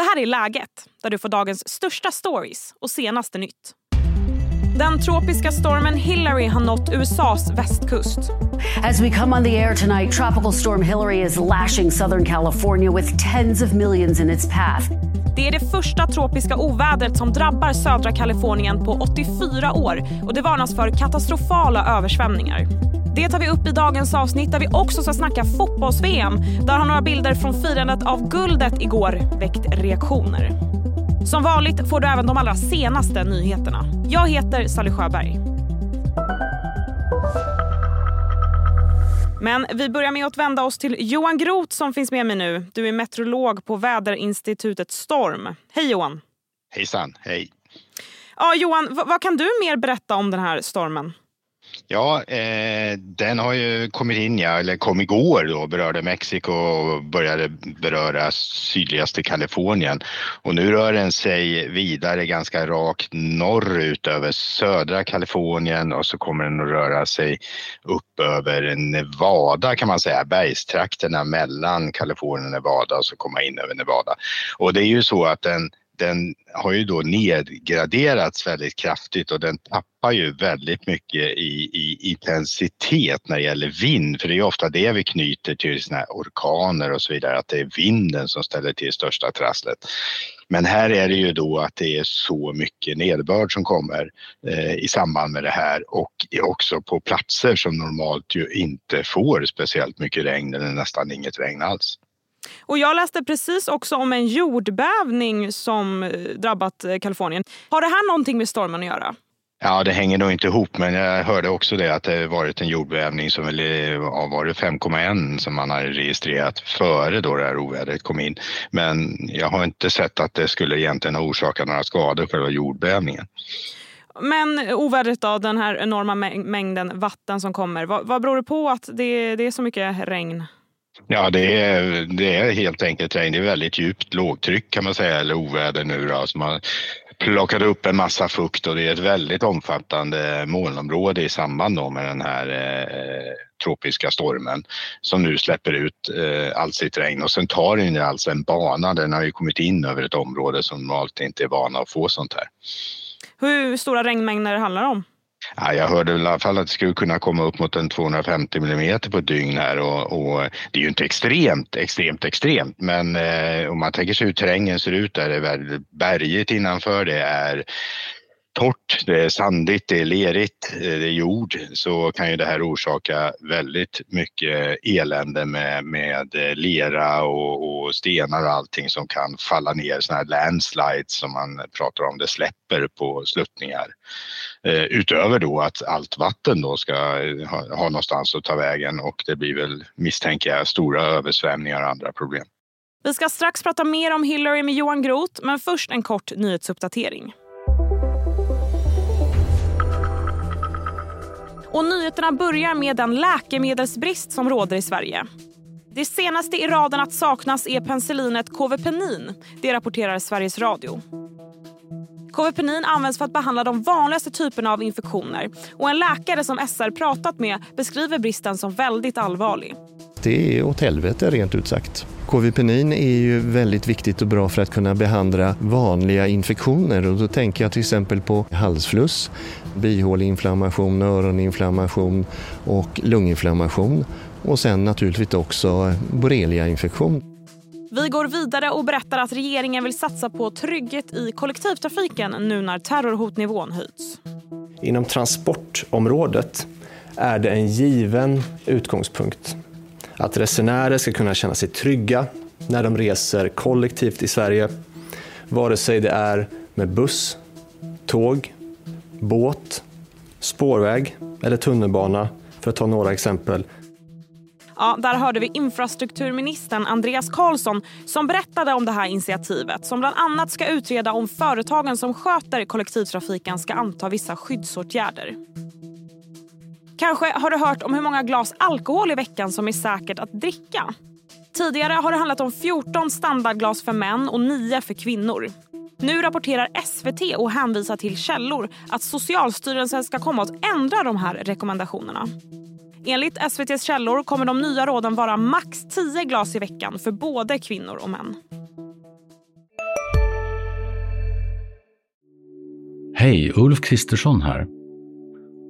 Det här är Läget, där du får dagens största stories och senaste nytt. Den tropiska stormen Hillary har nått USAs västkust. As we come on the air tonight, Tropical Storm Hillary is lashing Southern California with tens of millions in its path. Det är det första tropiska ovädret som drabbar södra Kalifornien på 84 år och det varnas för katastrofala översvämningar. Det tar vi upp i dagens avsnitt där vi också ska snacka fotbolls-VM. Där har några bilder från firandet av guldet igår väckt reaktioner. Som vanligt får du även de allra senaste nyheterna. Jag heter Sally Sjöberg. Men vi börjar med att vända oss till Johan Groth som finns med mig nu. Du är meteorolog på väderinstitutet Storm. Hej Johan! Hejsan, hej! Ja, Johan, vad kan du mer berätta om den här stormen? Ja, eh, den har ju kommit in, ja, eller kom igår då, berörde Mexiko och började beröra sydligaste Kalifornien. Och nu rör den sig vidare ganska rakt norrut över södra Kalifornien och så kommer den att röra sig upp över Nevada kan man säga, bergstrakterna mellan Kalifornien och Nevada och så komma in över Nevada. Och det är ju så att den den har ju då nedgraderats väldigt kraftigt och den tappar ju väldigt mycket i, i intensitet när det gäller vind. För det är ofta det vi knyter till såna här orkaner och så vidare, att det är vinden som ställer till största trasslet. Men här är det ju då att det är så mycket nederbörd som kommer eh, i samband med det här och också på platser som normalt ju inte får speciellt mycket regn eller nästan inget regn alls. Och jag läste precis också om en jordbävning som eh, drabbat eh, Kalifornien. Har det här någonting med stormen att göra? Ja, det hänger nog inte ihop, men jag hörde också det att det varit en jordbävning som väl har varit 5,1 som man har registrerat före då det här ovädret kom in. Men jag har inte sett att det skulle egentligen ha orsakat några skador, själva jordbävningen. Men ovädret då, den här enorma mängden vatten som kommer, vad, vad beror det på att det, det är så mycket regn? Ja, det är, det är helt enkelt regn. Det är väldigt djupt lågtryck kan man säga, eller oväder nu då. Alltså man plockade upp en massa fukt och det är ett väldigt omfattande molnområde i samband med den här eh, tropiska stormen som nu släpper ut eh, allt sitt regn och sen tar den alltså en bana. Den har ju kommit in över ett område som normalt inte är vana att få sånt här. Hur stora regnmängder handlar det om? Ja, jag hörde väl i alla fall att det skulle kunna komma upp mot en 250 millimeter på ett dygn här och, och, det är ju inte extremt, extremt, extremt. Men eh, om man tänker sig hur terrängen ser ut där, det är väldigt bergigt innanför, det är torrt, det är sandigt, det är lerigt, eh, det är jord så kan ju det här orsaka väldigt mycket elände med, med eh, lera och, och stenar och allting som kan falla ner, sådana här landslides som man pratar om, det släpper på sluttningar. Eh, utöver då att allt vatten då ska eh, ha, ha någonstans att ta vägen och det blir väl, misstänker jag, stora översvämningar och andra problem. Vi ska strax prata mer om Hillary med Johan Groth, men först en kort nyhetsuppdatering. Och nyheterna börjar med den läkemedelsbrist som råder i Sverige. Det senaste i raden att saknas är penicillinet Kåvepenin. Det rapporterar Sveriges Radio. Kovepenin används för att behandla de vanligaste typerna av infektioner och en läkare som SR pratat med beskriver bristen som väldigt allvarlig. Det är åt helvete rent ut sagt. Kovipenin är ju väldigt viktigt och bra för att kunna behandla vanliga infektioner och då tänker jag till exempel på halsfluss, bihåleinflammation, öroninflammation och lunginflammation och sen naturligtvis också borreliainfektion. Vi går vidare och berättar att regeringen vill satsa på trygghet i kollektivtrafiken nu när terrorhotnivån höjts. Inom transportområdet är det en given utgångspunkt att resenärer ska kunna känna sig trygga när de reser kollektivt i Sverige, vare sig det är med buss, tåg, båt, spårväg eller tunnelbana, för att ta några exempel. Ja, där hörde vi infrastrukturministern Andreas Karlsson som berättade om det här initiativet som bland annat ska utreda om företagen som sköter kollektivtrafiken ska anta vissa skyddsåtgärder. Kanske har du hört om hur många glas alkohol i veckan som är säkert att dricka. Tidigare har det handlat om 14 standardglas för män och 9 för kvinnor. Nu rapporterar SVT och hänvisar till källor att Socialstyrelsen ska komma att ändra de här rekommendationerna. Enligt SVTs källor kommer de nya råden vara max 10 glas i veckan för både kvinnor och män. Hej, Ulf Kristersson här.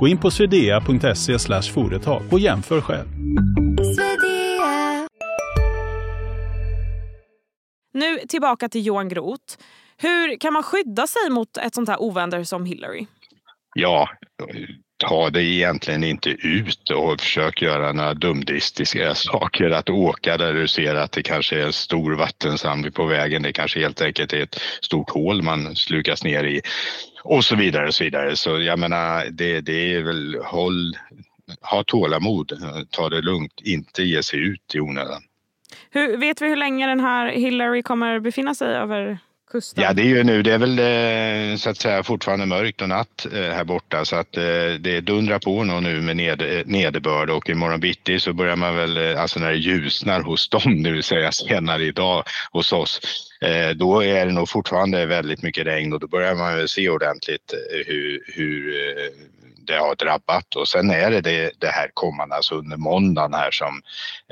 Gå in på swedea.se företag och jämför själv. Nu tillbaka till Johan Groth. Hur kan man skydda sig mot ett sånt här oväder som Hillary? Ja, ta det egentligen inte ut och försök göra några dumdistiska saker. Att åka där du ser att det kanske är en stor vattensamling på vägen. Det kanske helt enkelt är ett stort hål man slukas ner i och så vidare och så vidare. Så jag menar, det, det är väl håll, ha tålamod, ta det lugnt, inte ge sig ut i onödan. Hur, vet vi hur länge den här Hillary kommer befinna sig över kusten? Ja, det är ju nu. Det är väl eh, så att säga fortfarande mörkt och natt eh, här borta så att eh, det dundrar på nog nu med ned, nederbörd och imorgon bitti så börjar man väl, alltså när det ljusnar hos dem, det vill säga senare idag hos oss, då är det nog fortfarande väldigt mycket regn och då börjar man väl se ordentligt hur, hur det har drabbat och sen är det det, det här kommande, alltså under måndagen här som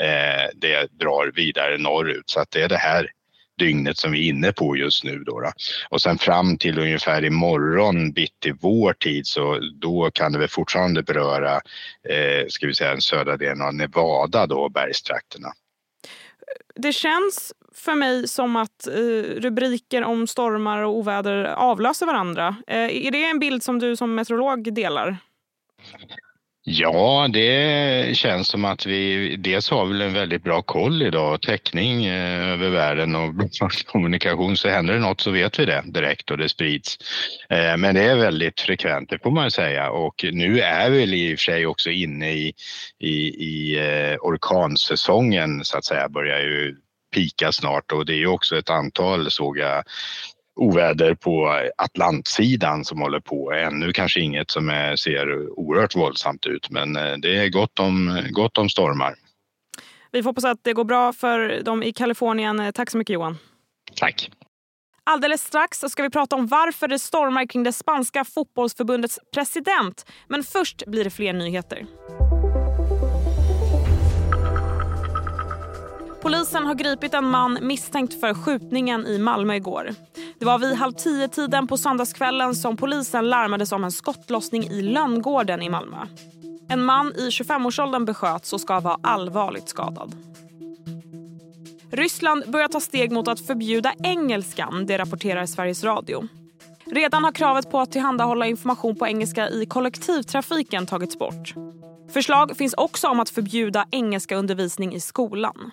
eh, det drar vidare norrut så att det är det här dygnet som vi är inne på just nu. Då, då. Och sen fram till ungefär imorgon bitti vår tid så då kan det väl fortfarande beröra eh, ska vi säga, den södra delen av Nevada då, bergstrakterna. Det känns för mig som att eh, rubriker om stormar och oväder avlöser varandra. Eh, är det en bild som du som meteorolog delar? Ja, det känns som att vi dels har väl en väldigt bra koll idag, täckning eh, över världen och kommunikation. Så händer det något så vet vi det direkt och det sprids. Eh, men det är väldigt frekvent, det får man säga. Och nu är vi i och för sig också inne i, i, i eh, orkansäsongen så att säga, börjar ju pika snart och det är ju också ett antal såg jag oväder på Atlantsidan som håller på. Ännu kanske inget som är, ser oerhört våldsamt ut men eh, det är gott om, gott om stormar. Vi får hoppas att det går bra för dem i Kalifornien. Tack så mycket Johan. Tack. Alldeles strax ska vi prata om varför det stormar kring det spanska fotbollsförbundets president. Men först blir det fler nyheter. Polisen har gripit en man misstänkt för skjutningen i Malmö igår. Det var vid halv tio-tiden på söndagskvällen som polisen larmades om en skottlossning i Lönngården i Malmö. En man i 25-årsåldern besköts och ska vara allvarligt skadad. Ryssland börjar ta steg mot att förbjuda engelskan, det rapporterar Sveriges Radio. Redan har kravet på att tillhandahålla information på engelska i kollektivtrafiken tagits bort. Förslag finns också om att förbjuda engelska undervisning i skolan.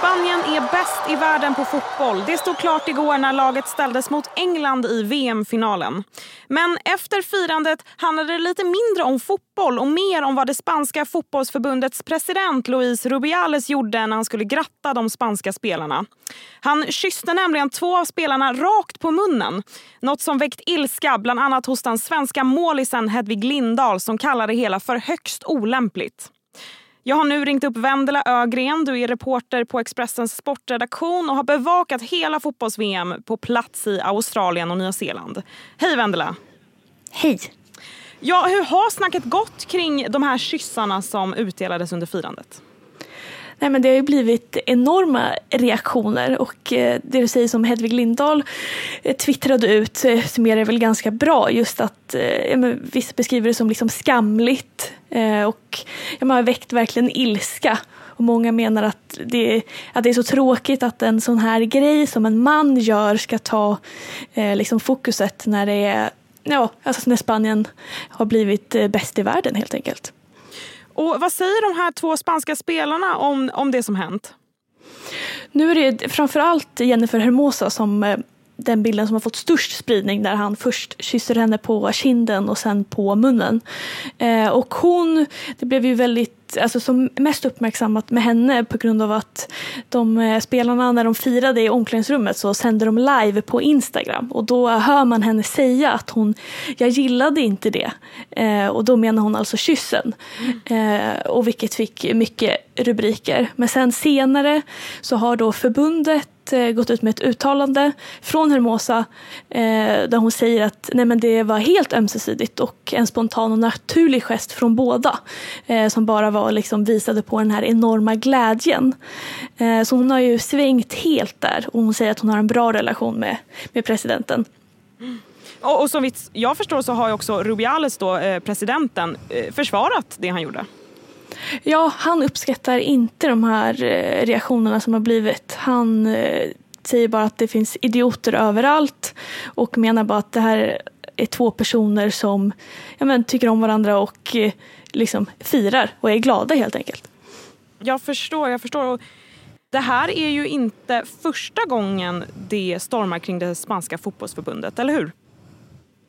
Spanien är bäst i världen på fotboll. Det stod klart igår när laget ställdes mot England i VM-finalen. Men efter firandet handlade det lite mindre om fotboll och mer om vad det spanska fotbollsförbundets president Luis Rubiales gjorde när han skulle gratta de spanska spelarna. Han kysste nämligen två av spelarna rakt på munnen. Något som väckt ilska bland annat hos den svenska målisen Hedvig Lindahl som kallar det hela för högst olämpligt. Jag har nu ringt upp Vendela Ögren. Du är reporter på Expressens sportredaktion och har bevakat hela fotbolls-VM på plats i Australien och Nya Zeeland. Hej Vendela! Hej! Ja, hur har snacket gått kring de här kyssarna som utdelades under firandet? Nej, men det har ju blivit enorma reaktioner och eh, det du säger som Hedvig Lindahl eh, twittrade ut eh, summerar väl ganska bra just att ja, men, vissa beskriver det som liksom skamligt och ja, man har väckt verkligen ilska och många menar att det, att det är så tråkigt att en sån här grej som en man gör ska ta eh, liksom fokuset när det är ja, alltså när Spanien har blivit bäst i världen helt enkelt. Och Vad säger de här två spanska spelarna om, om det som hänt? Nu är det framförallt Jennifer Hermosa som eh, den bilden som har fått störst spridning där han först kysser henne på kinden och sen på munnen. Eh, och hon, det blev ju väldigt alltså som mest uppmärksammat med henne på grund av att de eh, spelarna när de firade i omklädningsrummet så sände de live på Instagram och då hör man henne säga att hon, jag gillade inte det. Eh, och då menar hon alltså kyssen. Mm. Eh, och vilket fick mycket rubriker. Men sen senare så har då förbundet Eh, gått ut med ett uttalande från Hermosa eh, där hon säger att nej men det var helt ömsesidigt och en spontan och naturlig gest från båda eh, som bara var liksom visade på den här enorma glädjen. Eh, så hon har ju svängt helt där och hon säger att hon har en bra relation med, med presidenten. Mm. Och, och som jag förstår så har ju också Rubiales, då, eh, presidenten, eh, försvarat det han gjorde. Ja, han uppskattar inte de här eh, reaktionerna som har blivit. Han eh, säger bara att det finns idioter överallt och menar bara att det här är två personer som ja, men, tycker om varandra och eh, liksom firar och är glada helt enkelt. Jag förstår, jag förstår. Det här är ju inte första gången det stormar kring det spanska fotbollsförbundet, eller hur?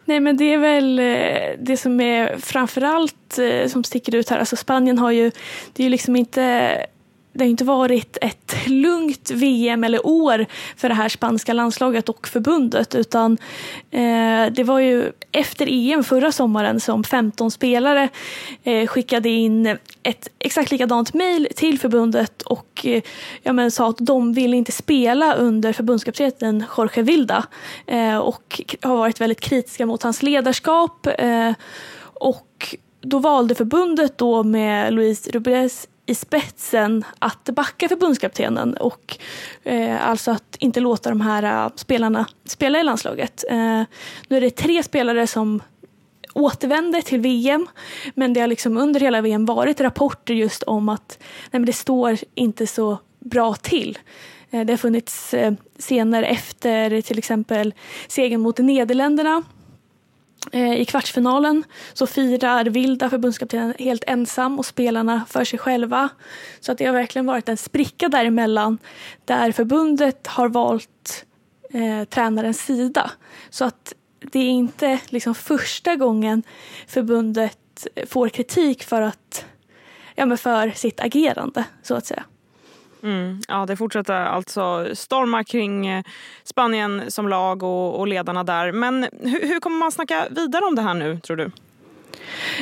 Nej men det är väl eh, det som är framförallt eh, som sticker ut här. Alltså Spanien har ju, det är ju liksom inte det har inte varit ett lugnt VM eller år för det här spanska landslaget och förbundet utan eh, det var ju efter EM förra sommaren som 15 spelare eh, skickade in ett exakt likadant mejl till förbundet och eh, ja, men, sa att de vill inte spela under förbundskaptenen Jorge Vilda eh, och har varit väldigt kritiska mot hans ledarskap eh, och då valde förbundet då med Luis Rubiales i spetsen att backa förbundskaptenen och eh, alltså att inte låta de här uh, spelarna spela i landslaget. Eh, nu är det tre spelare som återvänder till VM men det har liksom under hela VM varit rapporter just om att nej, men det står inte så bra till. Eh, det har funnits eh, scener efter till exempel segern mot Nederländerna Eh, I kvartsfinalen så firar Vilda förbundskaptenen helt ensam och spelarna för sig själva. Så att det har verkligen varit en spricka däremellan där förbundet har valt eh, tränarens sida. Så att det är inte liksom första gången förbundet får kritik för, att, ja, men för sitt agerande, så att säga. Mm. Ja, det fortsätter alltså storma kring eh, Spanien som lag och, och ledarna där. Men hur, hur, kommer man snacka vidare om det här nu, tror du?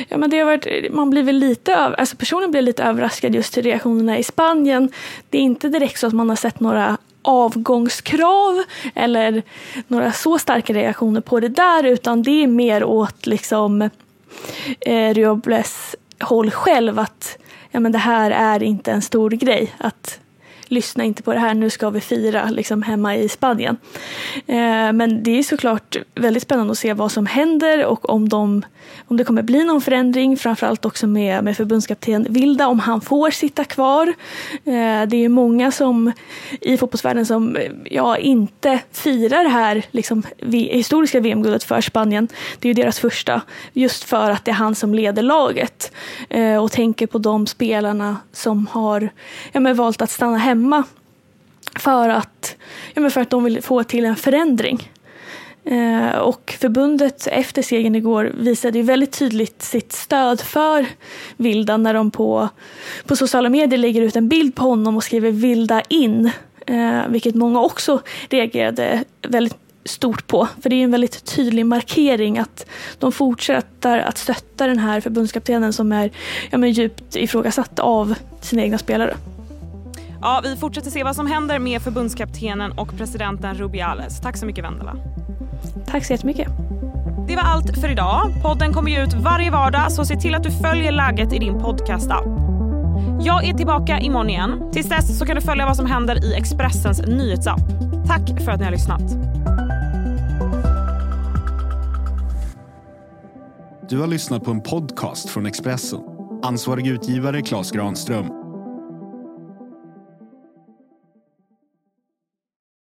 Ja, men det har varit, man blir väl lite alltså personen blir lite överraskad just till reaktionerna i Spanien. Det är inte direkt så att man har sett några avgångskrav eller några så starka reaktioner på det där utan det är mer åt liksom eh, Riobles håll själv att ja, men det här är inte en stor grej. Att lyssna inte på det här, nu ska vi fira liksom hemma i Spanien. Eh, men det är såklart väldigt spännande att se vad som händer och om, de, om det kommer bli någon förändring, framförallt också med, med förbundskapten Vilda, om han får sitta kvar. Eh, det är många som i fotbollsvärlden som ja, inte firar det här liksom, historiska VM-guldet för Spanien. Det är ju deras första, just för att det är han som leder laget eh, och tänker på de spelarna som har ja, men valt att stanna hemma hemma för att, ja, men för att de vill få till en förändring. Eh, och förbundet efter segern igår visade ju väldigt tydligt sitt stöd för Vilda när de på, på sociala medier lägger ut en bild på honom och skriver Vilda in. Eh, vilket många också reagerade väldigt stort på. För det är en väldigt tydlig markering att de fortsätter att stötta den här förbundskaptenen som är ja, men djupt ifrågasatt av sina egna spelare. Ja, vi fortsätter se vad som händer med förbundskaptenen och presidenten Rubiales. Tack så mycket Vendela. Tack så jättemycket. Det var allt för idag. Podden kommer ju ut varje vardag så se till att du följer läget i din podcastapp. Jag är tillbaka imorgon igen. Tills dess så kan du följa vad som händer i Expressens nyhetsapp. Tack för att ni har lyssnat. Du har lyssnat på en podcast från Expressen. Ansvarig utgivare Klas Granström